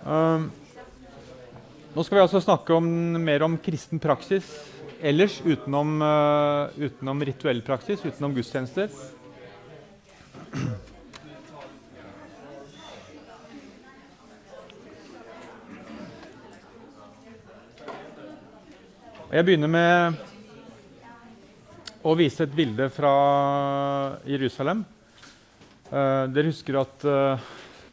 Um, nå skal vi altså snakke om, mer om kristen praksis ellers, utenom, uh, utenom rituell praksis, utenom gudstjenester. Jeg begynner med å vise et bilde fra Jerusalem. Uh, dere husker at uh,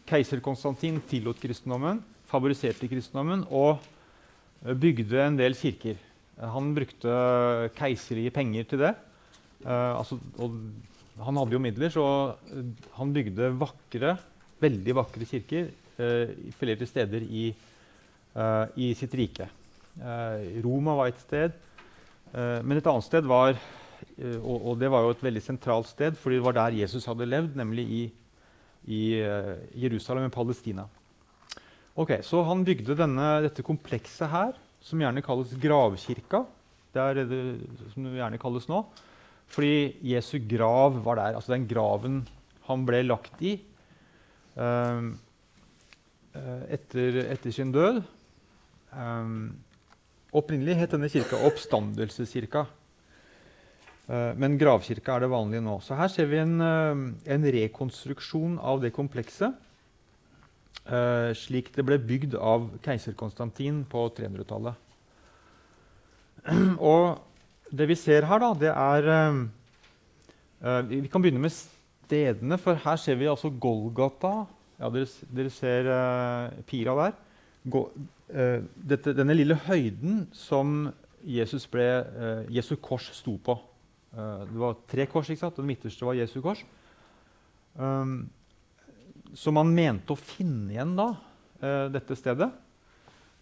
keiser Konstantin tillot kristendommen, favoriserte kristendommen og uh, bygde en del kirker. han brukte keiserlige penger til det. Altså, han hadde jo midler, så han bygde vakre, veldig vakre kirker flere steder i, i sitt rike. Roma var et sted. men et annet sted var Eh, og, og, det var jo et veldig sentralt sted, fordi det var der Jesus hadde levd, nemlig i, i uh, Jerusalem i Palestina. Ok, Så han bygde denne, dette komplekset her, som gjerne kalles gravkirka. Det er det som det gjerne kalles nå. Fordi Jesu grav var der. Altså den graven han ble lagt i um, etter, etter, sin død. Um, opprinnelig het denne kirka Oppstandelseskirka. Eh, men gravkirka er det vanlige nå. Så her ser vi en, eh, en rekonstruksjon av det komplekset. Uh, slik det ble bygd av keiser Konstantin på 300-tallet. Og det vi ser her, da, det er Vi kan begynne med stedene, for her ser vi altså Golgata. Ja, dere, dere ser pira der. Dette, denne lille høyden som Jesus, ble, Jesu kors sto på. Eh, det var tre kors, ikke sant? og det midterste var Jesu kors. Um, så man mente å finne igjen da, uh, dette stedet.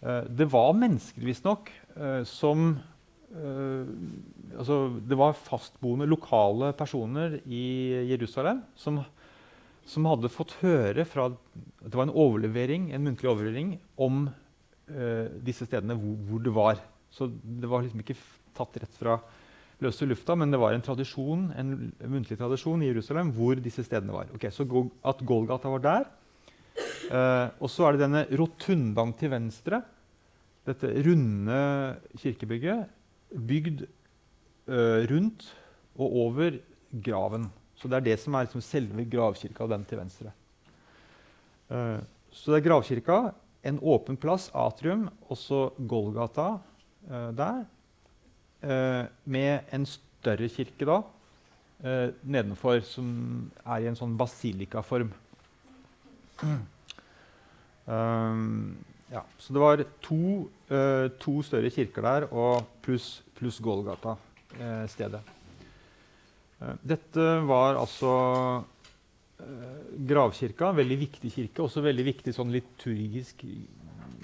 Uh, det var mennesker, visstnok, uh, som altså, Det var fastboende lokale personer i Jerusalem som, som, hadde fått høre fra Det var en overlevering, en muntlig overlevering om disse stedene hvor, hvor, det var. Så det var liksom ikke tatt rett fra løse lufta, men det var en tradisjon, en muntlig tradisjon i Jerusalem hvor disse stedene var. Okay, så At Golgata var der. Eh, og så er det denne rotundaen til venstre. Dette runde kirkebygget bygd eh, rundt og over graven. Så det er det som er liksom selve gravkirka, den til venstre. Eh, så det er gravkirka, en åpen plass, atrium, og så Golgata eh, der. Eh, med en større kirke da, eh, nedenfor, som er i en sånn basilikaform. Um, ja, så det var to, uh, to, større kirker der og pluss plus Golgata-stedet. Uh, dette var altså gravkirka, veldig viktig kirke, også veldig viktig sånn liturgisk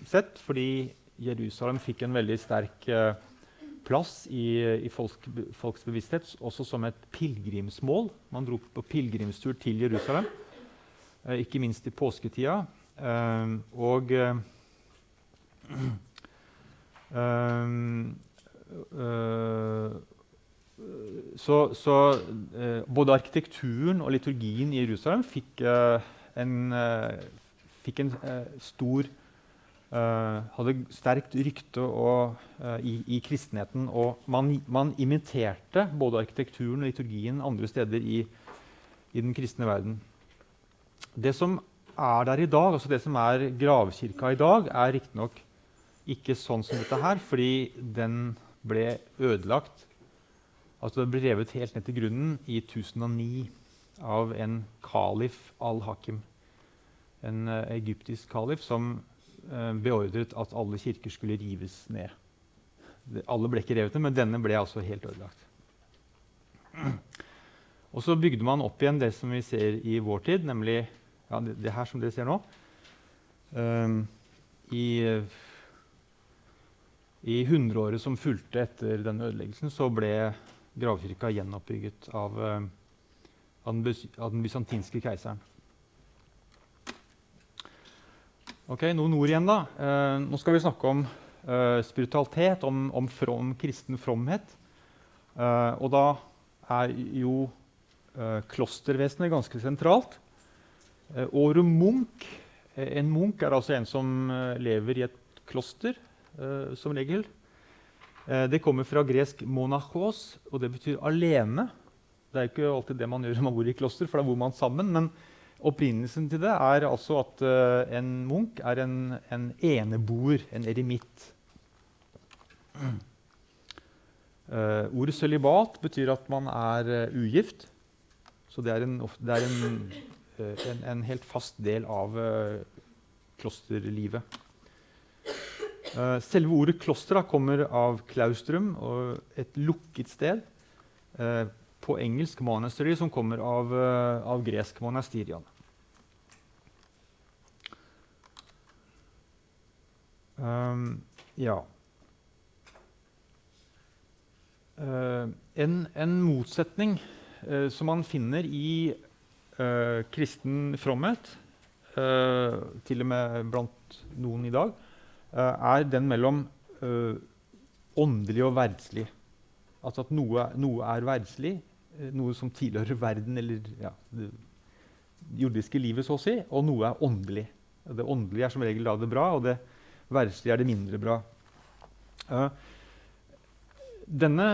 sett, fordi Jerusalem fikk en veldig sterk uh, plass i, i folk, folks bevissthet, også som et pilegrimsmål. Man dro på pilegrimstur til Jerusalem, eh, ikke minst i påsketida. Eh, og eh, så, så både arkitekturen og liturgien i Jerusalem fikk en, fikk en stor Uh, hadde sterkt rykte og, uh, i, i, kristenheten. Og man, man, imiterte både arkitekturen og liturgien andre steder i, i, den kristne verden. Det som er der i dag, altså det som er gravkirka i dag, er riktignok ikke sånn som dette her, fordi den ble ødelagt. Altså Den ble revet helt ned til grunnen i 1009 av en kalif al-Hakim. En uh, egyptisk kalif som Eh, beordret at alle kirker skulle rives ned. Alle ble ikke revet ned, men denne ble altså helt ødelagt. Og så bygde man opp igjen det som vi ser i vår tid, nemlig ja, det, det, her som dere ser nå. Um, I i hundreåret som fulgte etter denne ødeleggelsen, så ble gravkirka gjenoppbygget av, den, av den bysantinske keiseren. Ok, Noen ord igjen, da. Eh, nå skal vi snakke om eh, spiritualitet, om, om, from, kristen fromhet. Eh, og da er jo eh, klostervesenet ganske sentralt. Eh, Åre Munch en munk er altså en som eh, lever i et kloster, eh, som regel. Eh, det kommer fra gresk 'monachos', og det betyr 'alene'. Det er ikke alltid det man gjør når man bor i kloster, for da bor man sammen. Men opprinnelsen til det er altså at uh, en munk er en, en eneboer, en eremitt. Uh, ordet sølibat betyr at man er uh, ugift. Så det er en, det er en uh, en, en, helt fast del av klosterlivet. Selve ordet kloster kommer av klaustrum, et lukket sted. På engelsk 'monastery', som kommer av, av gresk 'monasterian'. Um, ja. En, en, motsetning som man finner i uh, kristen fromhet, uh, til og med blant noen i dag, uh, er den mellom åndelig og verdslig. Altså at noe, noe er verdslig, noe som tilhører verden eller ja, det jordiske livet, så å si, og noe er åndelig. Det åndelige er som regel da det bra, og det verdslige er det mindre bra. Uh, denne,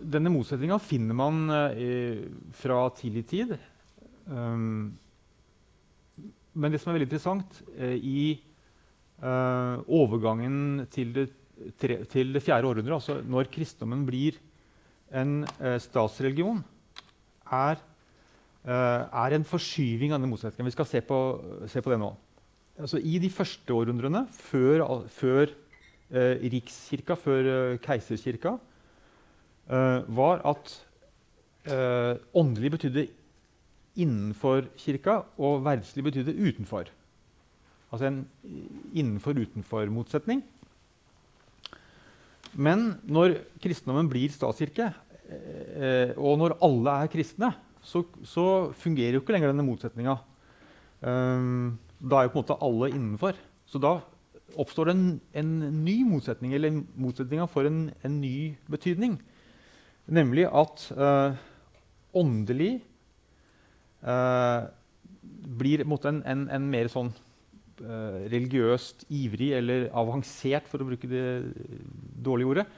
denne motsetninga finner man uh, fra tidlig tid. Um, men det som er veldig interessant uh, i uh, overgangen til det, tre, til det, fjerde århundret, altså når kristendommen blir en statsreligion, er, er, en forskyving av denne motsetningen. Vi skal se på, se på det nå. Altså, I de første århundrene, før, før rikskirka, før keiserkirka, var at åndelig betydde innenfor kirka, og verdslig betydde utenfor. Altså en innenfor-utenfor-motsetning. Men når kristendommen blir statskirke, eh, og når alle er kristne, så, så fungerer jo ikke lenger denne motsetninga. Um, da er jo på en måte alle innenfor. Så da oppstår det en, en ny motsetning, eller motsetninga får en, en, ny betydning. Nemlig at eh, åndelig eh, blir en, en, en, mer sånn eh, religiøst ivrig eller avansert, for å bruke det dårlige ordet.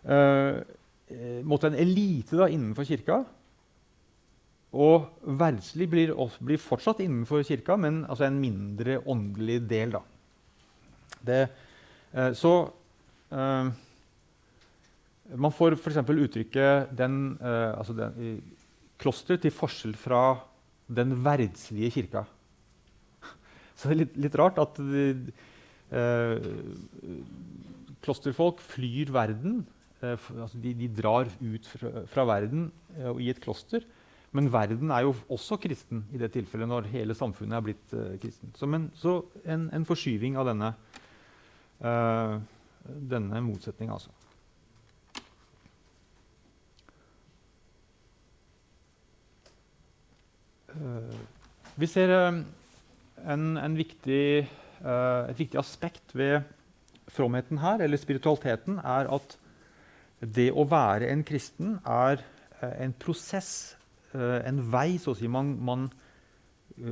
Uh, en elite da, innenfor kirka. Og verdslig blir, blir, fortsatt innenfor kirka, men altså en mindre åndelig del. Da. Det, eh, så man får f.eks. uttrykket den, altså den, kloster til forskjell fra den verdslige kirka. Så det er litt, litt rart at eh, klosterfolk flyr verden. Eh, altså de, de, drar ut fra, fra verden eh, i et kloster. Men verden er jo også kristen i det tilfellet når hele samfunnet er blitt uh, kristen. Så, men, så en, en, forskyving av denne, uh, denne motsetninga, altså. Uh, vi ser eh, en, en viktig, eh, et viktig aspekt ved fromheten her, eller spiritualiteten, er at det å være en kristen er en prosess, en vei, så å si. Man, man,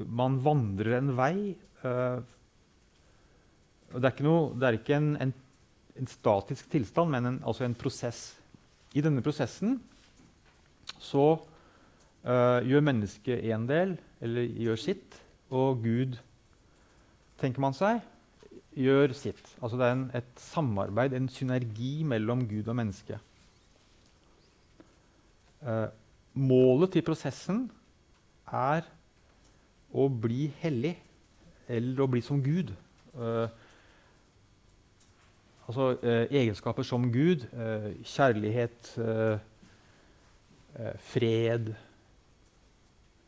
man vandrer en vei. Det er ikke, noe, det er ikke en, en, en, statisk tilstand, men en, altså en prosess. I denne prosessen så Uh, gjør mennesket én del, eller gjør sitt, og Gud, tenker man seg, gjør sitt. Altså det er en, et samarbeid, en synergi mellom Gud og menneske. Uh, målet til prosessen er å bli hellig, eller å bli som Gud. Uh, altså egenskaper som Gud, kjærlighet, fred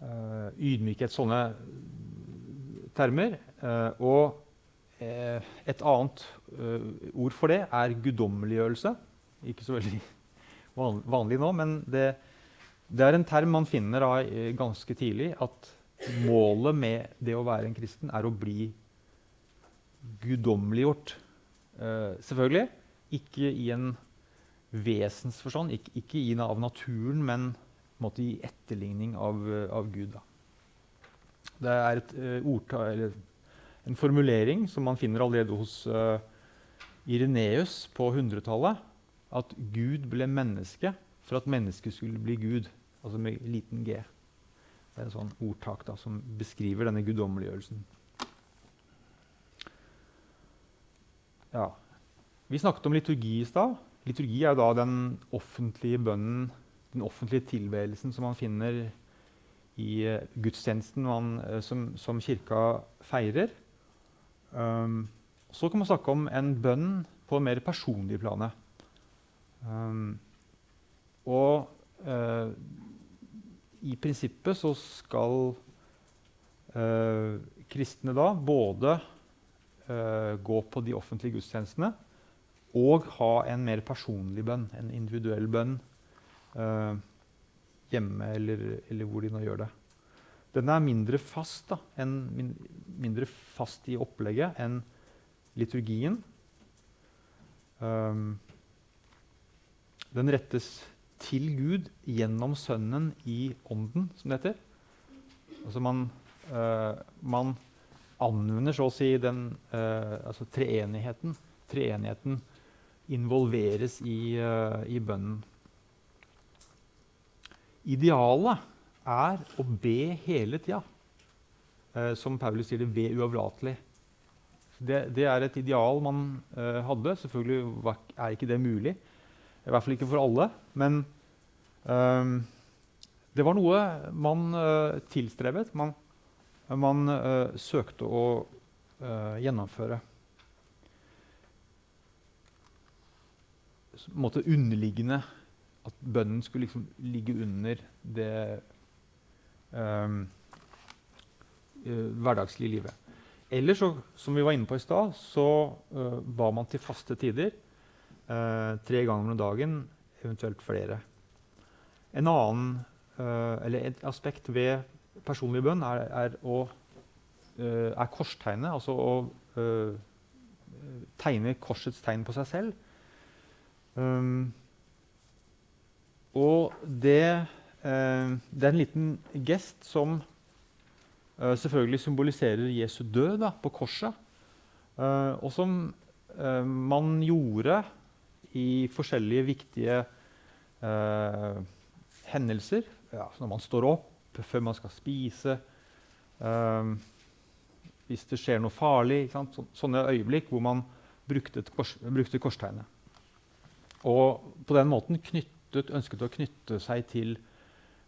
uh, ydmykhet, sånne termer. Og et annet ord for det er guddommeliggjørelse. Ikke så veldig vanlig nå, men det, det er en term man finner da, ganske tidlig. At målet med det å være en kristen er å bli guddommeliggjort. selvfølgelig ikke i en vesensforstand, ikke, ikke i av naturen, men måte, i etterligning av, av Gud. Da. Det er et uh, ordtak, eller en formulering som man finner allerede hos uh, Ireneus på 100-tallet. At Gud ble menneske for at mennesket skulle bli Gud. Altså med liten g. Det er en sånn ordtak da, som beskriver denne guddommeliggjørelsen. Ja. Vi snakket om liturgi i stad. Liturgi er da den offentlige bønnen, den offentlige tilbedelsen som man finner i uh, gudstjenesten man, uh, som, som, kirka feirer. Um, så kan man snakke om en bønn på mer personlig plane. Um, og uh, i prinsippet så skal eh, kristne da både eh, gå på de offentlige gudstjenestene og ha en mer personlig bønn, en individuell bønn, hjemme eller, eller, hvor de nå gjør det. Den er mindre fast, da, en, mindre fast i opplegget enn liturgien. Um, den rettes til Gud gjennom Sønnen i Ånden, som det heter. Altså man, uh, man anvender så å si den uh, altså treenigheten. Treenigheten involveres i, uh, i bønnen. Idealet er å be hele tida. som Paulus sier det, be uavlatelig. Det, det, er et ideal man hadde. Selvfølgelig er ikke det mulig. I hvert fall ikke for alle. Men um, det var noe man uh, tilstrebet. Man, man uh, søkte å uh, gjennomføre. En måte underliggende At bønnen skulle liksom ligge under det um, hverdagslige livet. Eller så, som vi var inne på i stad, så ba man til faste tider. Uh, tre ganger om dagen, eventuelt flere. En annen, uh, eller Et aspekt ved personlig bønn er, er, å, uh, er korstegnet. Altså å tegne korsets tegn på seg selv. Um, og det, det, er en liten gest som selvfølgelig symboliserer Jesu død da, på korset. og som man gjorde i forskjellige viktige eh, hendelser. Ja, når man står opp, før man skal spise, eh, hvis det skjer noe farlig. Så, sånne øyeblikk hvor man brukte, kors, brukte, korstegnet. Og på den måten knyttet, ønsket å knytte seg til,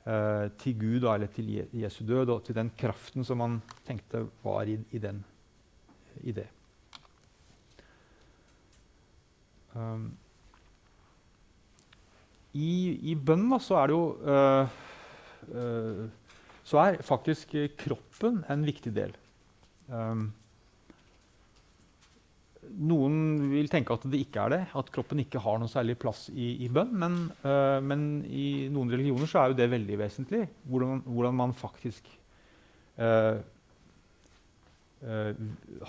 eh, til Gud eller til Jesu død og til den kraften som man tenkte var i, i, den, i det. Um, i, i bønn så er det jo øh, øh, Så er faktisk kroppen en viktig del. Um, noen vil tenke at det ikke er det, at kroppen ikke har noen særlig plass i, i bønn. Men, øh, men, i noen religioner så er jo det veldig vesentlig. Hvordan, hvordan man faktisk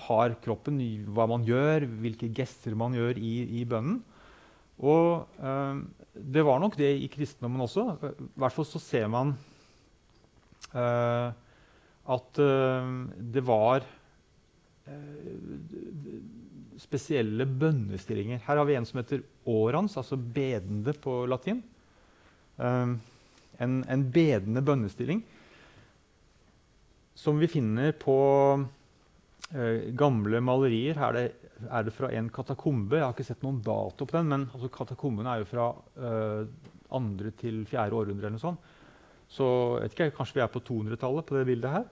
har kroppen, hva man gjør, hvilke gester man gjør i, i bønnen. Og det var nok det i kristendommen også. I hvert fall så ser man uh, at uh, det var uh, spesielle bønnestillinger. Her har vi en som heter orans, altså bedende på latin. En, en, bedende bønnestilling som vi finner på gamle malerier. Her er det er det fra en katakombe. Jeg har ikke sett noen dato på den, men altså, katakombene er jo fra uh, andre til fjerde århundre. eller noe sånt. Så vet ikke, kanskje vi er på 200-tallet på det bildet her.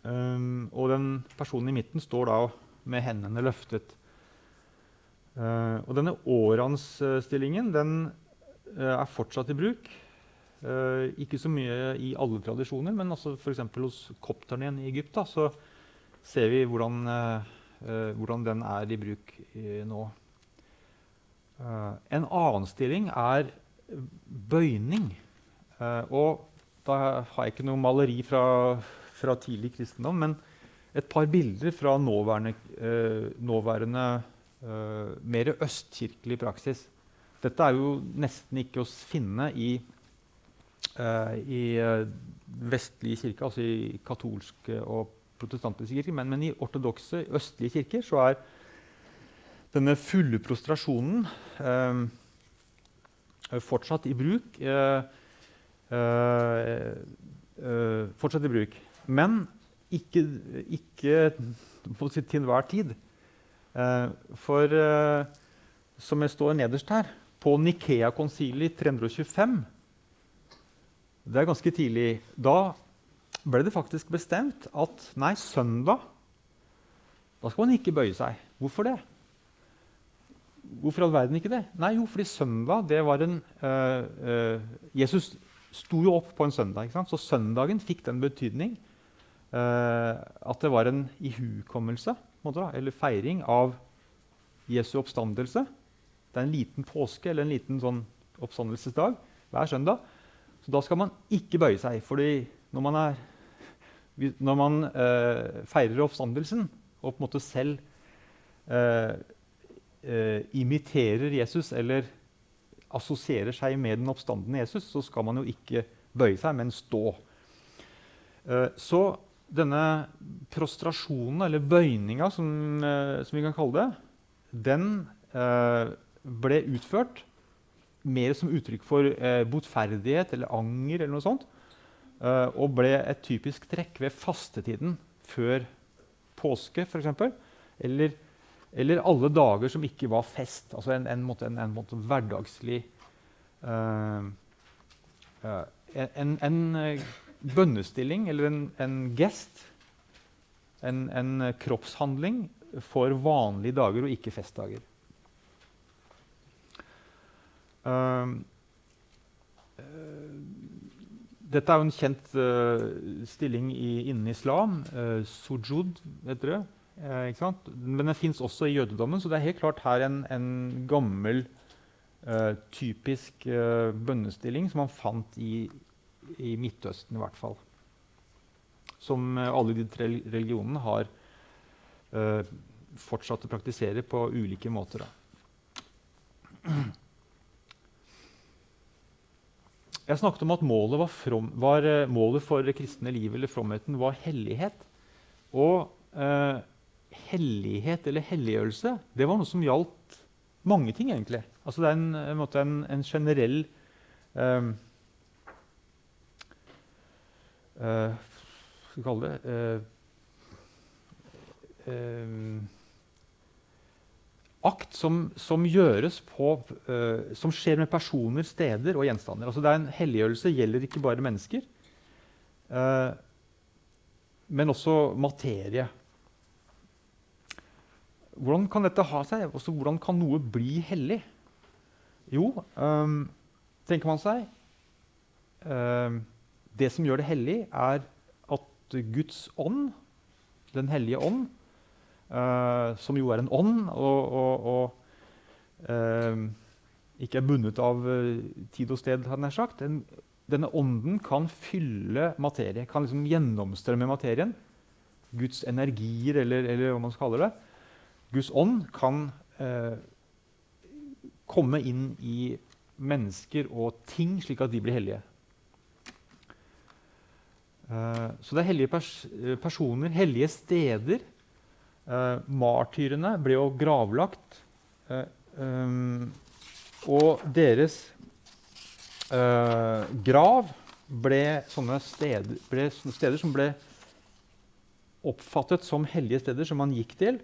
Um, og den personen i midten står da med hendene løftet. Uh, og denne åransstillingen den uh, er fortsatt i bruk. Uh, ikke så mye i alle tradisjoner, men altså f.eks. hos kopterne i Egypt da, så ser vi hvordan hvordan den er i bruk i, nå. Uh, en annen stilling er bøyning. Og da har jeg ikke noe maleri fra, fra, tidlig kristendom, men et par bilder fra nåværende, nåværende mer østkirkelig praksis. Dette er jo nesten ikke å finne i, i vestlige kirker, altså i katolske og protestantiske kirker, men, men, i ortodokse, østlige kirker så er denne fulle prostrasjonen eh, fortsatt i bruk. Eh, eh, eh fortsatt i bruk. Men ikke, ikke til enhver tid. Eh, for eh, som jeg står nederst her, på Nikea-konsilet 325 Det er ganske tidlig. Da ble det faktisk bestemt at nei, søndag da skal man ikke bøye seg. Hvorfor det? Hvorfor all verden ikke det? Nei, jo, fordi søndag det var en uh, uh, Jesus sto jo opp på en søndag. Så søndagen fikk den betydning uh, at det var en ihukommelse eller feiring av Jesu oppstandelse. Det er en liten påske eller en liten sånn oppstandelsesdag hver søndag. Så da skal man ikke bøye seg. fordi når man, er, når man eh, feirer oppstandelsen og på en måte selv eh, eh, imiterer Jesus eller assosierer seg med den oppstandende Jesus, så skal man jo ikke bøye seg, men stå. Eh, så denne prostrasjonen, eller bøyninga, som, eh, som, vi kan kalle det, den eh, ble utført mer som uttrykk for botferdighet eller anger eller noe sånt. Eh, og ble et typisk trekk ved fastetiden før påske, f.eks. Eller, eller alle dager som ikke var fest. Altså en, en, måte, en, en måte hverdagslig uh, uh, en, en bønnestilling eller en, gest. En, kroppshandling for vanlige dager og ikke festdager. Dette er jo en kjent uh, stilling i, innen islam. Uh, sujud heter det. Uh, Men den fins også i jødedommen, så det er helt klart her en, en gammel, typisk bønnestilling som man fant i, i, Midtøsten, i hvert fall. Som alle de tre religionene har fortsatt å praktisere på ulike måter. Da. Jeg snakket om at målet, var from, var, eh, målet for det kristne livet eller fromheten var hellighet. Og eh, hellighet eller helliggjørelse det var noe som gjaldt mange ting, egentlig. Altså det er en, en, en, en generell eh, eh, Hva skal vi kalle det eh, eh, akt som, som, på, uh, som, skjer med personer, steder og gjenstander. Altså det er en Helliggjørelse gjelder ikke bare mennesker, uh, men også materie. Hvordan kan dette ha seg? Også, hvordan kan noe bli hellig? Jo, um, tenker man seg uh, Det som gjør det hellig, er at Guds ånd, Den hellige ånd, Uh, som jo er en ånd, og, og, og uh, ikke er bundet av uh, tid og sted. hadde jeg sagt. Den, denne ånden kan fylle materie, kan liksom gjennomstrømme materien. Guds energier, eller, eller, hva man skal kalle det. Guds ånd kan komme inn i mennesker og ting, slik at de blir hellige. så det er hellige pers personer, hellige steder Uh, martyrene ble jo gravlagt. Eh, um, og deres eh, grav ble sånne, steder, ble sånne, steder, som ble oppfattet som hellige steder som man gikk til.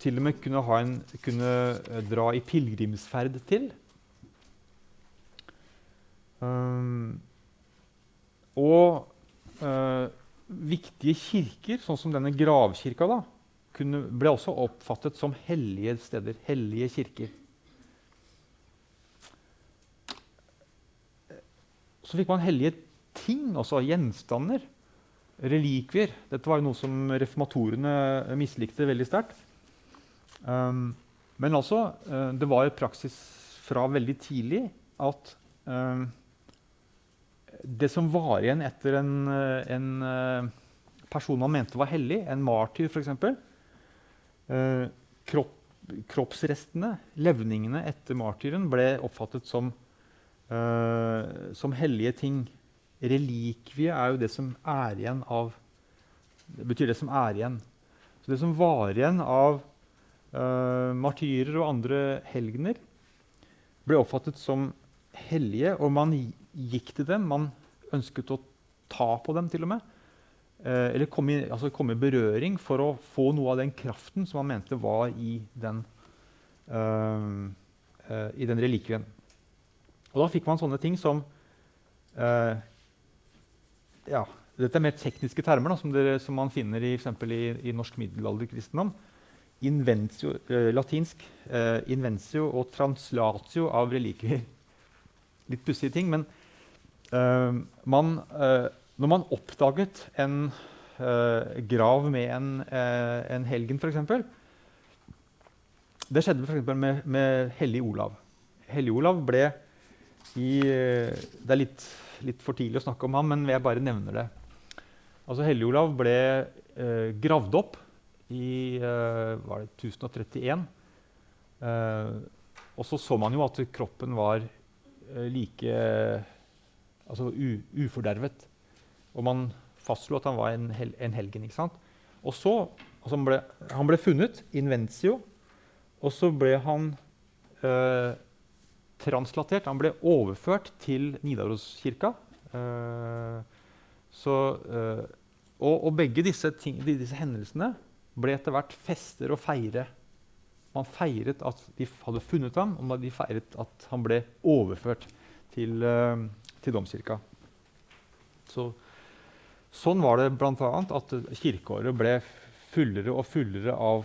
til og med kunne, en, kunne dra i pilegrimsferd til. Um, og viktige kirker, sånn som denne gravkirka, da, kunne, ble også oppfattet som hellige steder. Hellige kirker. Så fikk man hellige ting, altså gjenstander. Relikvier. Dette var jo noe som reformatorene mislikte veldig sterkt. Um, men altså, uh, det var praksis fra veldig tidlig at um, det som var igjen etter en, eh, en, eh, person man mente var hellig, en martyr f.eks. Eh, kropp, kroppsrestene, levningene etter martyren, ble oppfattet som, eh, som hellige ting. Relikvie er jo det som er igjen av Det betyr det som er igjen. Så det som var igjen av uh, martyrer og andre helgener, ble oppfattet som hellige, og man gikk til dem. Man ønsket å ta på dem, til og med. Eh, eller komme i, altså komme i, berøring for å få noe av den kraften som man mente var i den, eh, i den relikvien. Og da fikk man sånne ting som ja, dette er mer tekniske termer da, som, dere, som, man finner i, i, i norsk middelalderkristendom. Inventio, eh, latinsk eh, inventio og translatio av relikvier. Litt pussige ting, men eh, man, eh, når man oppdaget en eh, grav med en, eh, en helgen, f.eks. Det skjedde for med, med Hellig Olav. Hellig Olav ble i Det er litt, litt for tidlig å snakke om ham, men jeg bare nevner det. Altså Hellig-Olav ble eh, gravd opp i eh, var det 1031. Eh, og så så man jo at kroppen var eh, like altså ufordervet. Og man fastslo at han var en, hel en helgen. ikke sant? Og så, altså han, ble, han, ble, funnet inventio, og så ble han eh, translatert. Han ble overført til Nidaroskirka. Eh, eh, og, og begge disse, ting, disse, hendelsene ble etter hvert fester å feire. Man feiret at de hadde funnet ham, og de feiret at han ble overført til, uh, til domkirka. Så, sånn var det bl.a. at kirkeåret ble fullere og fullere av,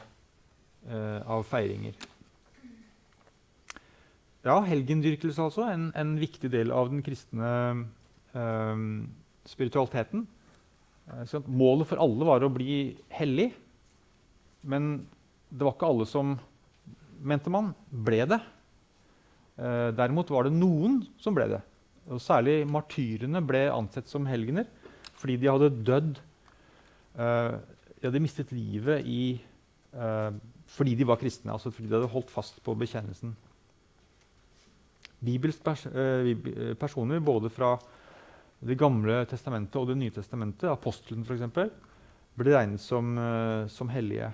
eh, av feiringer. Ja, helgendyrkelse altså. En, en, viktig del av den kristne eh, spiritualiteten. Eh, målet for alle var å bli hellig, men det var ikke alle som mente man ble det. Eh, derimot var det noen som ble det. Og særlig martyrene ble ansett som helgener fordi de hadde dødd uh, De hadde mistet livet i, fordi de var kristne, altså fordi de hadde holdt fast på bekjennelsen. Bibels pers personer både fra det gamle testamentet og Det nye testamentet, apostelen f.eks., ble regnet som, uh, som hellige.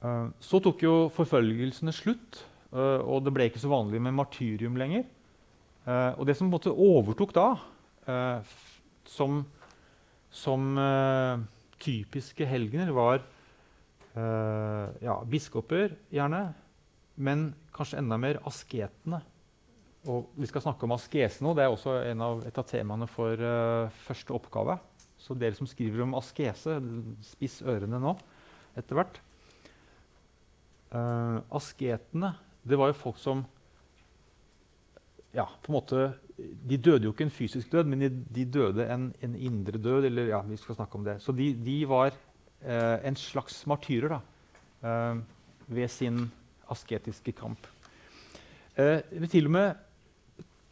Uh, så tok jo forfølgelsene slutt, uh, og det ble ikke så vanlig med martyrium lenger. Og det som på en måte overtok da, som, som typiske helgener, var ja, biskoper, gjerne, men kanskje enda mer asketene. Og vi skal snakke om askese nå. Det er også av, et av temaene for uh, første oppgave. Så dere som skriver om askese, spiss ørene nå etter hvert. Uh, asketene, det var jo folk som ja, på en måte, De døde jo ikke en fysisk død, men de, de døde en, en, indre død. eller ja, vi skal snakke om det. Så de, de var eh, en slags martyrer da, ved sin asketiske kamp. Eh, til og med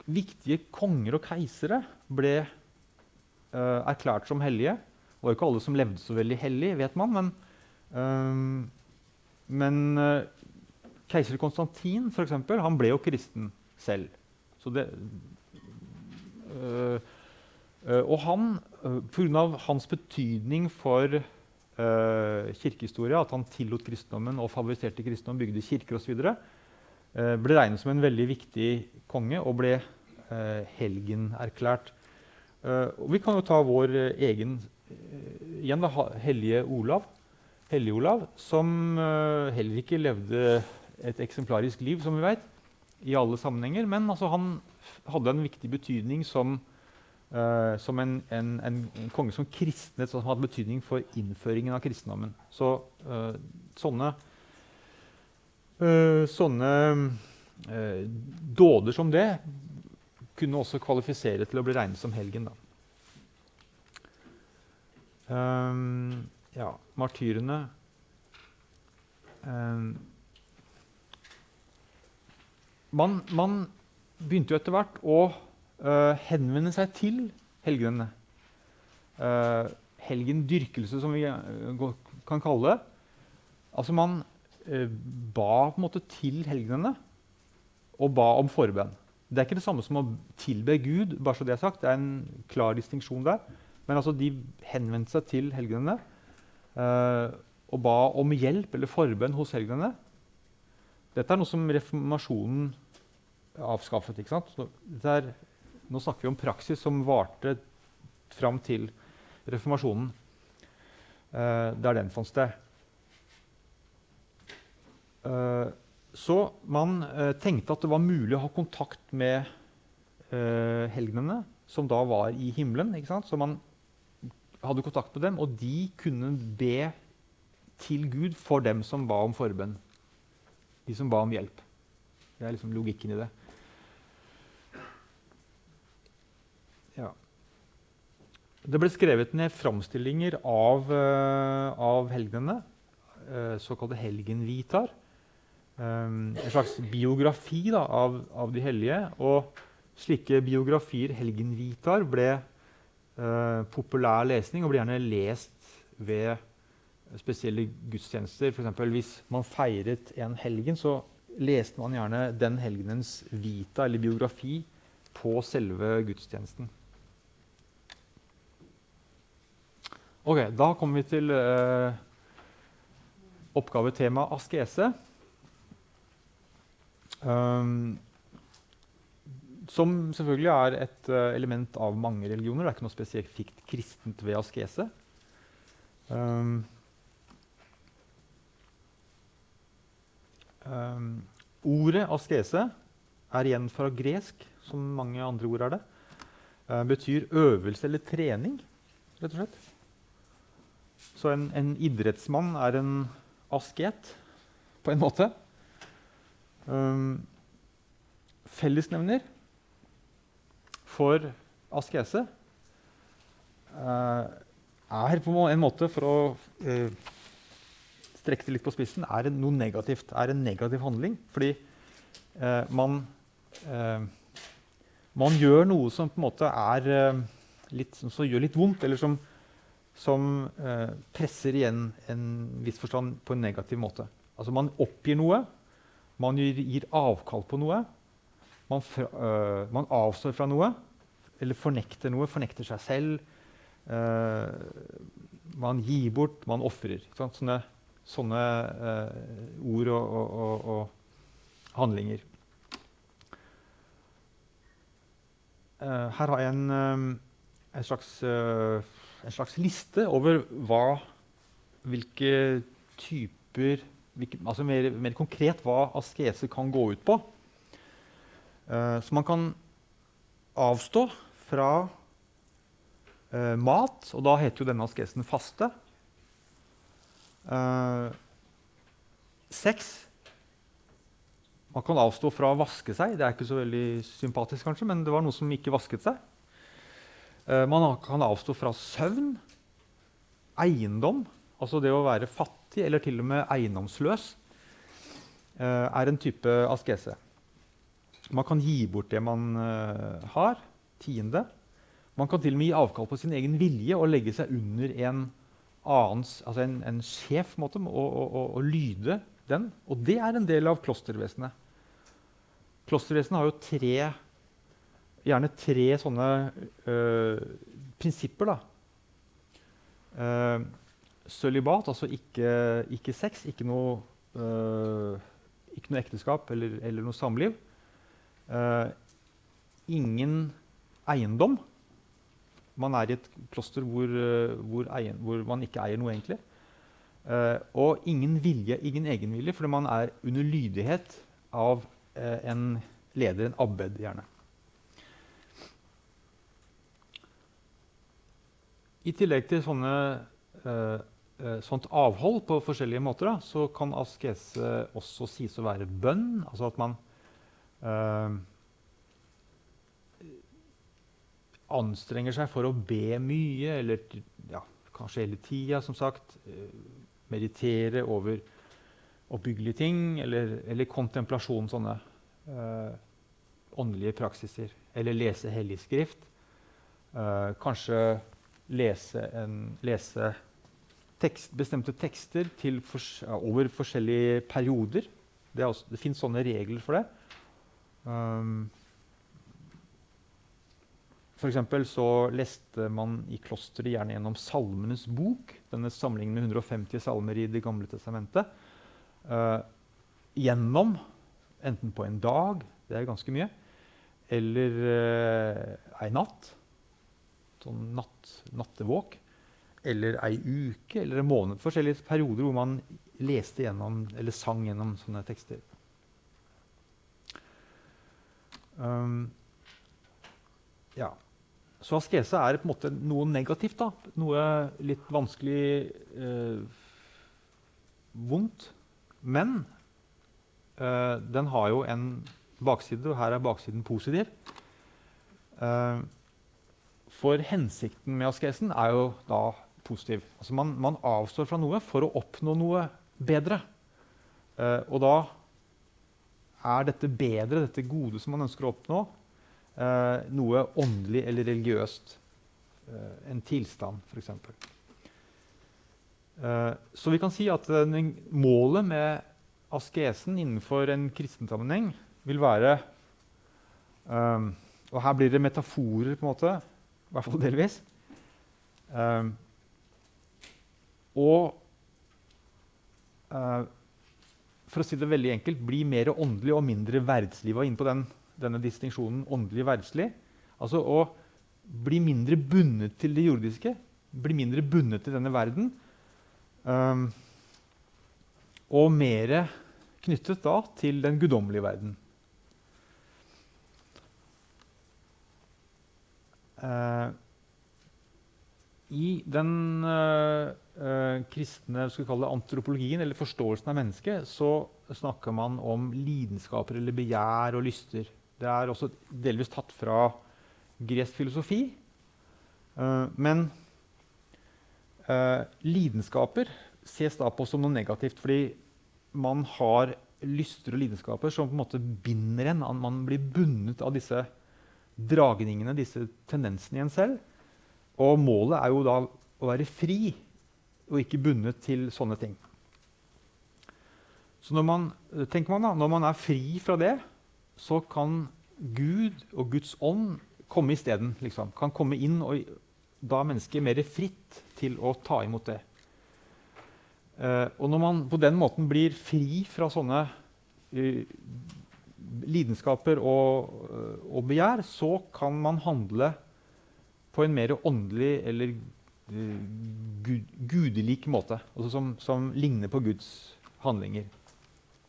viktige konger og keisere ble uh, erklært som hellige. Det var jo ikke alle som levde så veldig hellig, vet man. Men, uh, men uh, keiser Konstantin for eksempel, han ble jo kristen selv. Så det, og han, uh, pga. hans betydning for kirkehistorie, at han tillot kristendommen og favoriserte kristendommen, bygde kirker osv., øh, ble regnet som en veldig viktig konge og ble øh, helgenerklært. Og vi kan jo ta vår eh, egen eh, igjen da, hellige Olav. Hellige Olav, som uh, heller ikke levde et eksemplarisk liv, som vi vet, i alle sammenhenger. Men altså, han hadde en viktig betydning som, uh, som en, en, en, konge som kristnet, som hadde betydning for innføringen av kristendommen. Så uh, sånne, sånne dåder som det kunne også kvalifisere til å bli regnet som helgen. Um, ja, martyrene um, man, man, begynte jo etter hvert å uh, henvende seg til helgenene. Uh, helgendyrkelse, som vi uh, kan kalle det. Altså man ba på en måte til helgenene og ba om forbønn. Det er ikke det samme som å tilbe Gud. bare så Det er sagt. Det er en klar distinksjon der. Men altså, de henvendte seg til helgenene eh, og ba om hjelp eller forbønn hos helgenene. Dette er noe som reformasjonen avskaffet. ikke sant? Er, nå snakker vi om praksis som varte fram til reformasjonen, uh, der den fant sted. Uh, så man uh, tenkte at det var mulig å ha kontakt med uh, helgenene, som da var i himmelen. ikke sant? Så man hadde kontakt med dem, og de kunne be til Gud for dem som ba om forbønn. De som ba om hjelp. Det er liksom logikken i det. Ja. Det ble skrevet ned framstillinger av, uh, av helgenene, uh, såkalte helgenvitar. Um, en slags biografi da, av, av, de hellige. Og slike biografier, helgenvitar, ble uh, populær lesning og ble gjerne lest ved spesielle gudstjenester. For hvis man feiret en helgen, så leste man gjerne den helgenens vita eller biografi på selve gudstjenesten. Ok, Da kommer vi til uh, oppgavetema askese. Um, som selvfølgelig er et uh, element av mange religioner. Det er ikke noe spesifikt kristent ved askese. Um, um, ordet askese er igjen fra gresk, som mange andre ord er det. Uh, betyr øvelse eller trening, rett og slett. Så en, en idrettsmann er en asket, på en måte. Um, fellesnevner for askese uh, er på en måte, for å uh, strekke det litt på spissen, er noe negativt. Er en negativ handling. Fordi eh, man, man gjør noe som på en måte er litt, som gjør litt vondt, eller som, som presser igjen en viss forstand på en negativ måte. Altså Man oppgir noe, man gir, gir avkall på noe. Man, øh, man, avstår fra noe, eller fornekter noe, fornekter seg selv. Øh, man gir bort, man ofrer. Sånne, sånne eh, ord og, og, og, og, handlinger. Eh, her har jeg en, um, en, slags, uh, en, slags, liste over hva, hvilke typer hvilke, altså mer, mer, konkret hva askese kan gå ut på. Eh, så man kan avstå fra uh, mat, og da heter jo denne askesen faste. Uh, sex. Man kan avstå fra å vaske seg. Det er ikke så veldig sympatisk, kanskje, men det var noe som ikke vasket seg. man kan avstå fra søvn. Eiendom, altså det å være fattig eller til og med eiendomsløs. uh, er en type askese. Man kan gi bort det man uh, har. Tiende. Man kan til og med gi avkall på sin egen vilje og legge seg under en annens, altså en, en sjef måte, å, å, å, lyde den. Og det er en del av klostervesenet. Klostervesenet har jo tre, gjerne tre sånne øh, prinsipper. da. Uh, sølibat, altså ikke, ikke, sex, ikke noe ikke noe ekteskap eller, eller noe samliv. Uh, ingen eiendom. Man er i et kloster hvor, uh, hvor, eien, hvor man ikke eier noe, egentlig. Uh, og ingen vilje, ingen egenvilje, fordi man er under lydighet av en leder, en abbed, gjerne. I tillegg til sånne uh, sånt avhold på forskjellige måter, da, så kan askese også sies å være bønn. Altså at man eh, anstrenger seg for å be mye, eller ja, kanskje hele tida, som sagt. Eh, meditere over oppbyggelige ting, eller, eller kontemplasjon, sånne eh, åndelige praksiser. Eller lese hellig skrift. Eh, kanskje lese, en, lese tekst, bestemte tekster for, over forskjellige perioder. Det, også, det fins sånne regler for det. Um, For så leste man i klosteret gjerne gjennom Salmenes bok, denne samlingen med 150 salmer i Det gamle testamentet. Uh, gjennom, enten på en dag, det er ganske mye, eller uh, ei natt. Sånn natt, nattevåk. Eller ei uke eller en måned. Forskjellige perioder hvor man leste gjennom, eller sang gjennom sånne tekster. Um, ja. Så askese er på en måte noe negativt. da. Noe litt vanskelig eh, vondt. Men eh, den har jo en bakside, og her er baksiden positiv. Eh, for hensikten med askesen er jo da positiv. Altså man, man, avstår fra noe for å oppnå noe bedre. Eh, og da er dette bedre, dette gode som man ønsker å oppnå, noe åndelig eller religiøst. Eh, en tilstand, f.eks. Eh, så vi kan si at eh, målet med askesen innenfor en kristen sammenheng vil være eh, Og her blir det metaforer, på en måte, i hvert fall delvis. Eh, eh, for å si det veldig enkelt, bli mer åndelig og mindre verdslig. Var inne på den denne distinksjonen åndelig-verdslig. Altså å bli mindre bundet til det jordiske, bli mindre bundet til denne verden. Um, og mer knyttet da til den guddommelige verden. Uh, I den uh, uh, kristne antropologien, eller forståelsen av mennesket, så snakker man om lidenskaper eller begjær og lyster. Det er også delvis tatt fra gresk filosofi. Uh, men uh, lidenskaper ses da på som noe negativt, fordi man har lyster og lidenskaper som på en måte binder en. Man blir bundet av disse dragningene, disse tendensene i en selv. Og målet er jo da å være fri og ikke bundet til sånne ting. Så man, tenker man da, når man er fri fra det, så kan Gud og Guds ånd komme isteden. Liksom. Kan komme inn, og da er mennesket mer fritt til å ta imot det. Uh, og når man på den måten blir fri fra sånne uh, lidenskaper og, uh, og, begjær, så kan man handle på en mer åndelig eller gud, gudelik måte. Altså som, som, ligner på Guds handlinger.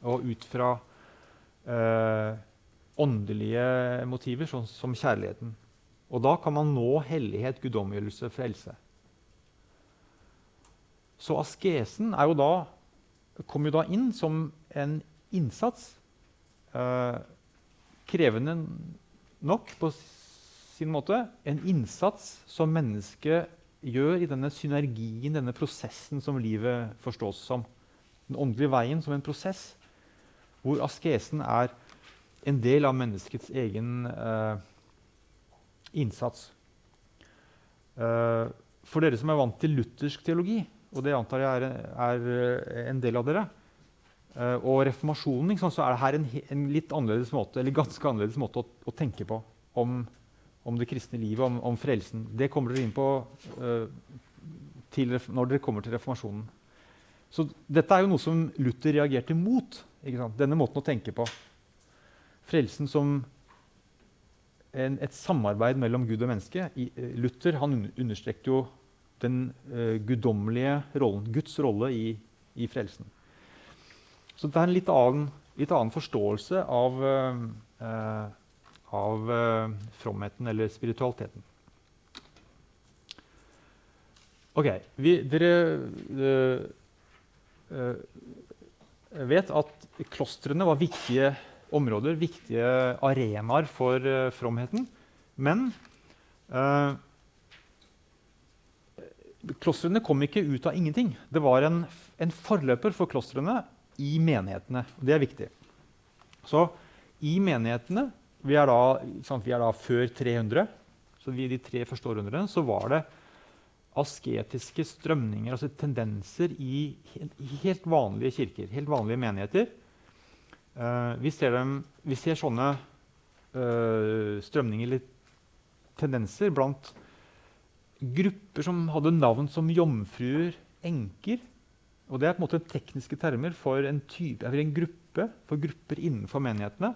Og ut fra åndelige motiver, sånn som kjærligheten. Og da kan man nå hellighet, guddommeliggjørelse, frelse. Så askesen jo da, kommer jo da inn som en innsats. Eh, krevende nok på sin måte. En innsats som mennesket gjør i denne synergien, denne prosessen som livet forstås som. Den åndelige veien som en prosess hvor askesen er en del av menneskets egen eh, innsats. Eh, for dere som er vant til luthersk teologi, og det antar jeg er, er eh, en del av dere, eh, og reformasjonen, liksom, så er det her en, en, litt annerledes måte, eller ganske annerledes måte å, å tenke på om, om, det kristne livet, om, om, frelsen. Det kommer dere inn på til, når dere kommer til reformasjonen. Så dette er jo noe som Luther reagerte mot. Denne måten å tenke på frelsen som en, et samarbeid mellom Gud og menneske. I, uh, Luther han understrekte jo den uh, guddommelige rollen, Guds rolle i, i, frelsen. Så det er en litt annen, litt annen forståelse av, uh, av fromheten eller spiritualiteten. Ok, vi, Dere vet at klostrene var viktige områder, viktige arenaer for uh, fromheten. Men uh, klostrene kom ikke ut av ingenting. Det var en, en forløper for klostrene i menighetene. og Det er viktig. Så i menighetene Vi er da, sant, vi er da før 300. Så vi, de tre første århundrene så var det asketiske strømninger, altså tendenser, i, i helt vanlige kirker, helt vanlige menigheter. Uh, vi, ser dem, vi, ser sånne uh, strømninger eller tendenser blant grupper som hadde navn som jomfruer, enker. Og det er på en måte tekniske termer for en, type, en gruppe, for grupper innenfor menighetene.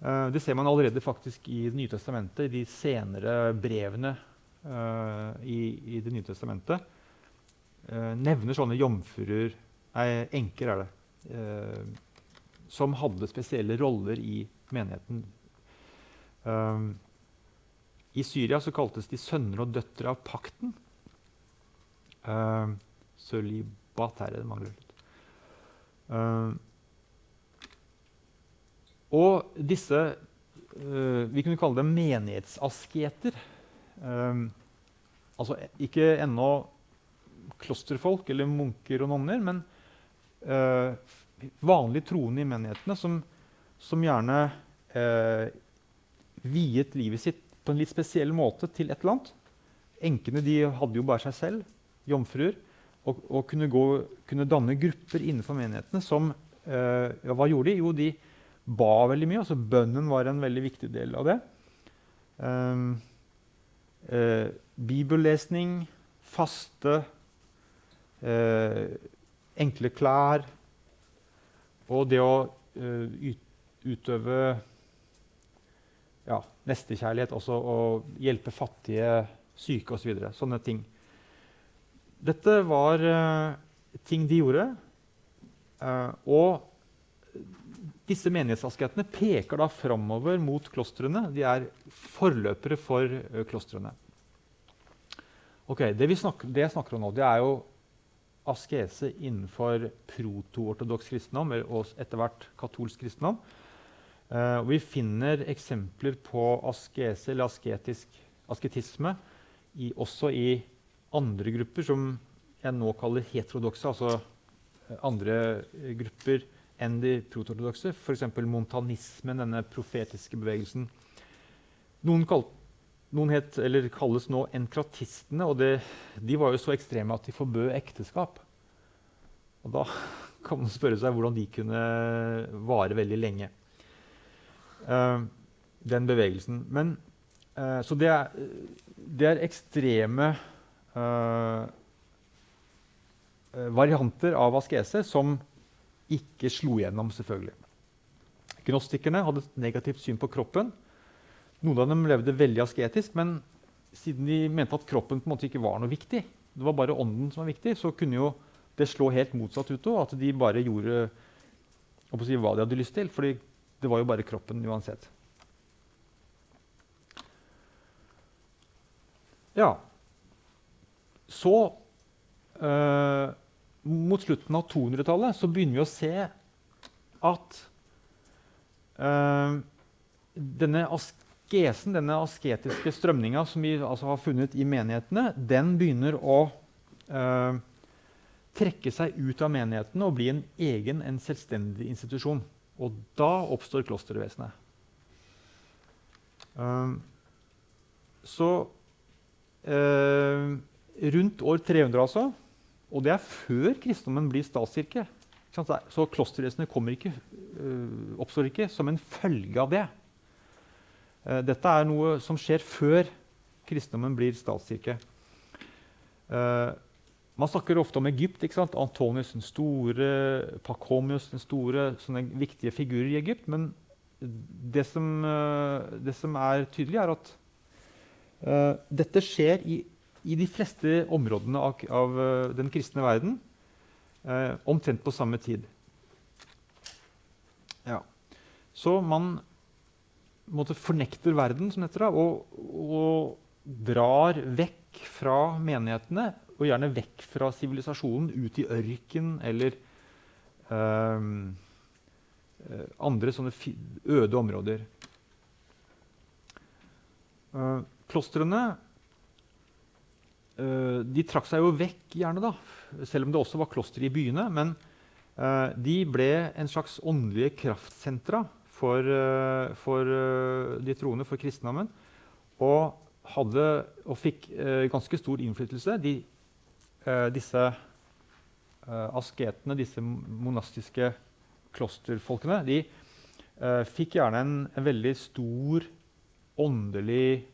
Uh, det ser man allerede faktisk i Det nye testamentet, i de senere brevene uh, i, i, Det nye testamentet. Uh, nevner sånne jomfruer Nei, enker er det. Som hadde spesielle roller i menigheten. I Syria så kaltes de sønner og døtre av pakten. Uh, Sølibat her er det mangler litt. Uh, og disse uh, Vi kunne kalle dem menighetsasketer. Uh, altså ikke ennå klosterfolk eller munker og nonner, men vanlige troende i menighetene som, som gjerne viet livet sitt på en litt spesiell måte til et eller annet. Enkene de hadde jo bare seg selv, jomfruer, og, og kunne, gå, kunne, danne grupper innenfor menighetene som eh, ja, Hva gjorde de? Jo, de ba veldig mye. altså Bønnen var en veldig viktig del av det. Um, eh, bibellesning, faste, eh, enkle klær og det å uh, utøve ja, nestekjærlighet, også å hjelpe fattige, syke osv. Så Sånne ting. Dette var uh, ting de gjorde. Uh, og disse menighetsasketene peker da framover mot klostrene. De er forløpere for uh, klostrene. Okay, det, snakker, det, jeg snakker om nå, det er jo askese innenfor proto-ortodoks kristendom og etter hvert katolsk kristendom. Uh, vi finner eksempler på askese eller asketisk, asketisme i, også i andre grupper som jeg nå kaller heterodokse, altså eh, andre grupper enn de protortodokse. F.eks. montanismen, denne profetiske bevegelsen. Noen, kalt, noen het, kalles nå enkratistene, og det, de var jo så ekstreme at de forbød ekteskap. Og da kan man spørre seg hvordan de kunne vare veldig lenge. Uh, den bevegelsen. Men, uh, så det er, det er ekstreme uh, varianter av askese som ikke slo gjennom, selvfølgelig. Gnostikerne hadde et negativt syn på kroppen. Noen av dem levde veldig asketisk, men siden de mente at kroppen på en måte ikke var noe viktig, det var bare ånden som var viktig, så kunne jo det slå helt motsatt ut. òg. at de bare gjorde si, hva de hadde lyst til. fordi det var jo bare kroppen uansett. Ja. Så eh, Mot slutten av 200-tallet så begynner vi å se at eh, denne askesen, denne asketiske strømninga som vi altså har funnet i menighetene, den begynner å eh, trekke seg ut av menighetene og bli en egen, en selvstendig institusjon. Og da oppstår klostervesenet. Um, så uh, rundt år 300, altså, og det er før kristendommen blir statskirke Så klostervesenet ikke, uh, oppstår ikke som en følge av det. Uh, dette er noe som skjer før kristendommen blir statskirke. Uh, man snakker ofte om Egypt. ikke sant? Antonius den store, Pacomius den store. Sånne viktige figurer i Egypt. Men det som, eh, det som er tydelig, er at uh, dette skjer i, i, de fleste områdene av, av uh, den kristne verden uh, omtrent på samme tid. Ja. Så man måtte fornekter verden, som heter det, og, og drar vekk fra menighetene og gjerne vekk fra sivilisasjonen, ut i ørken eller um, andre sånne øde områder. Uh, klostrene uh, de trakk seg jo vekk, gjerne, da, selv om det også var klostre i byene. Men uh, de ble en slags åndelige kraftsentra for, for de troende, for kristendommen. Og, hadde, og fikk ganske stor innflytelse. De eh, disse eh, asketene, disse monastiske klosterfolkene, de eh, fikk gjerne en, en, veldig stor åndelig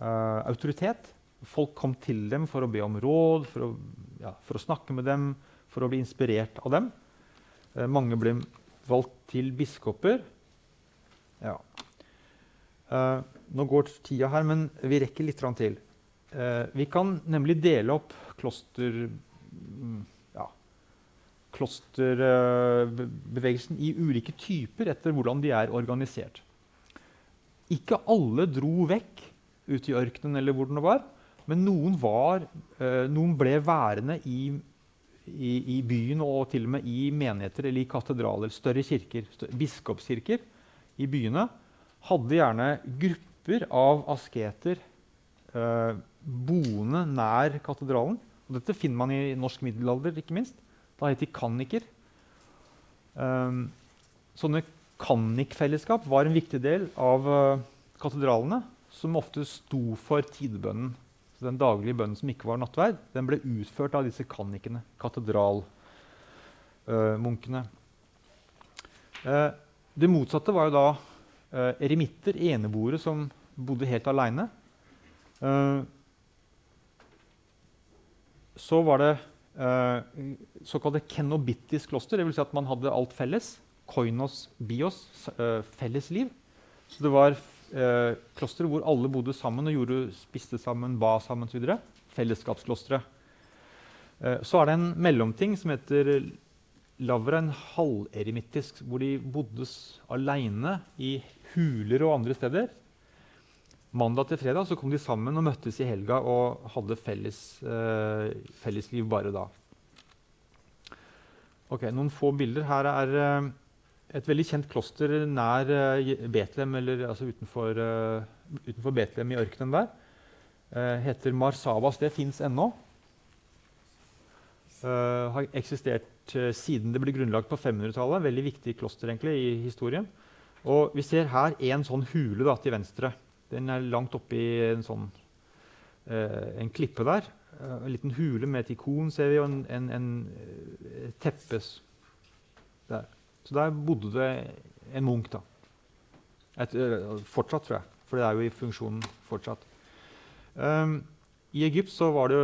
uh, autoritet. Folk kom til dem for å be om råd, for å, ja, for å snakke med dem, for å bli inspirert av dem. Uh, mange ble valgt til biskoper. Ja. Uh, nå går tida her, men vi rekker litt til. vi kan nemlig dele opp kloster... Ja, klosterbevegelsen i ulike typer etter hvordan de er organisert. Ikke alle dro vekk ut i ørkenen eller hvor den var, men noen, var, uh, noen ble værende i, i, i, byen og til og med i menigheter eller i katedraler, større kirker, større, biskopskirker i byene. Hadde gjerne grupper av asketer eh, boende nær katedralen. Og dette finner man i norsk middelalder, ikke minst. Da het de kanniker. Um, sånne kannikfellesskap var en viktig del av uh, katedralene, som ofte sto for tidebønnen. Så den daglige bønnen som ikke var nattverd, den ble utført av disse kannikene, katedralmunkene. Uh, det motsatte var jo da uh, eremitter, eneboere, som bodde helt aleine. så var det uh, såkalte kenobittisk kloster. Dvs. Si at man hadde alt felles. Koinos bios, uh, felles liv. Så det var uh, klostre hvor alle bodde sammen og gjorde, spiste sammen, ba sammen osv. Fellesskapsklostre. Uh, så er det en mellomting som heter lavra, en halveremittisk, hvor de bodde aleine i huler og andre steder. Mandag til fredag så kom de sammen og møttes i helga og hadde felles, eh, fellesliv bare da. Ok, Noen få bilder. Her er eh, et veldig kjent kloster nær eh, Betlehem, eller altså utenfor, uh, utenfor Betlehem i ørkenen der. Uh, heter Marsavas. Det fins ennå. Uh, har eksistert siden det ble grunnlagt på 500-tallet. Veldig viktig kloster egentlig i historien. Og Vi ser her en sånn hule da, til venstre. Den er langt oppi en sånn eh, en klippe der. Eh, en liten hule med et ikon ser vi, og en, en, en eh, teppes der. Så der bodde det en munk. da. Et, fortsatt, tror jeg. For det er jo i funksjonen fortsatt. Um, I Egypt så var det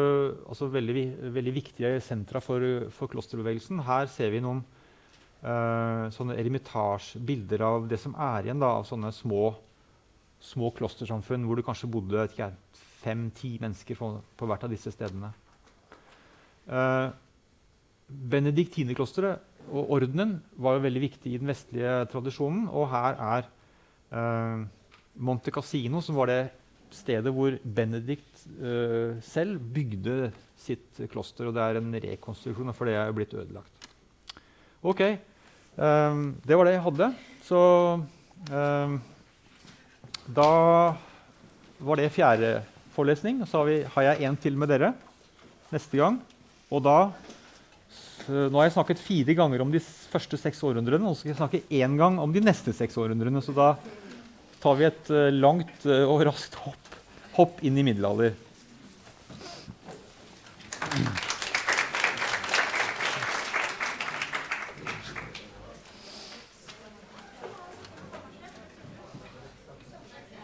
altså, veldig, veldig, viktige sentra for, for, klosterbevegelsen. Her ser vi noen uh, sånne eremitasjebilder av det som er igjen da, av sånne små små klostersamfunn hvor det kanskje bodde fem-ti mennesker på, på, hvert av disse stedene. Uh, Benediktinerklosteret og ordenen var jo veldig viktig i den vestlige tradisjonen. Og her er uh, Monte Cassino, som var det stedet hvor Benedikt uh, selv bygde sitt kloster. Og det er en rekonstruksjon, for det er blitt ødelagt. Ok, um, det var det jeg hadde. Så um, da var det fjerde forelesning. Og Så har, vi, har jeg en til med dere neste gang. Og da Nå har jeg snakket fire ganger om de første seks århundrene, og så skal jeg snakke én gang om de neste seks århundrene. Så da tar vi et uh, langt uh, og raskt hopp, hopp inn i middelalder.